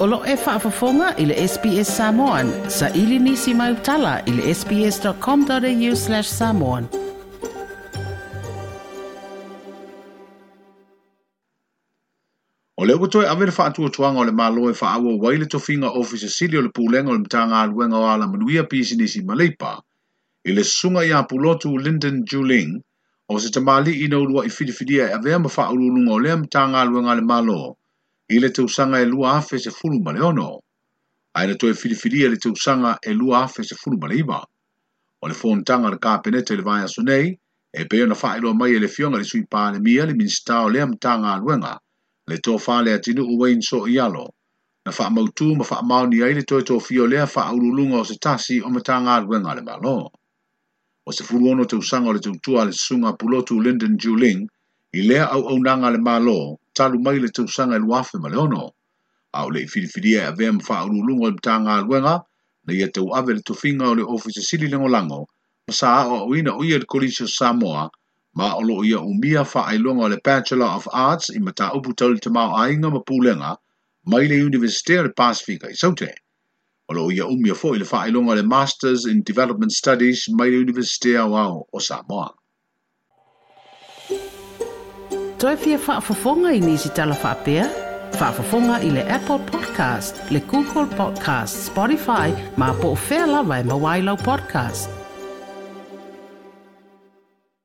Olo e whaafafonga i le SBS Samoan. Sa ili nisi mai utala i le sbs.com.au slash samoan. O le uko ave le whaatua tuanga o le malo e whaawua waile to finga sili o le pūlenga o le mtanga aluenga o ala manuia pisi nisi maleipa. I le sunga i a pulotu Lyndon Juling o se tamali i na urua i whidiwhidia e awea mawha whaurulunga o le mtanga aluenga le malo i le tausanga e lua afe se fulu ma le ono. Ai na toe whidiwhidia le tausanga e lua afe se fulu ma le iwa. O le fōntanga le kāpeneta le vai aso nei, e peo na whaelo mai e le fionga le sui le mia le minsta o le mtanga aluenga le tō whale atinu u wain so i alo. Na wha mautu ma wha mauni ai le tō tō fio lea wha o se tasi o matanga aluenga le malo. O se furu ono te usanga o le tautua le sunga pulotu Lyndon Juling, i lea au au nanga le malo, talu mai le tausanga e luafe ma le ono. Au le i whiriwhiria e avea mwha ululungo o le aluenga, na ia tau ave le tofinga o le ofisa sili lengo lango, ma sa o ina o ia e le kolisio Samoa, ma o lo ia umia fa ailonga o le Bachelor of Arts i mata upu tau le tamau ainga ma pūlenga mai le Universitea le Pasifika i saute. O lo ia umia fo i le fa ailonga le Masters in Development Studies mai le Universitea wao o Samoa. Toi fia whaafafonga i nisi tala whaapea? Whaafafonga i le Apple Podcast, le Google Podcast, Spotify, ma po o whea lawa e mawailau podcast.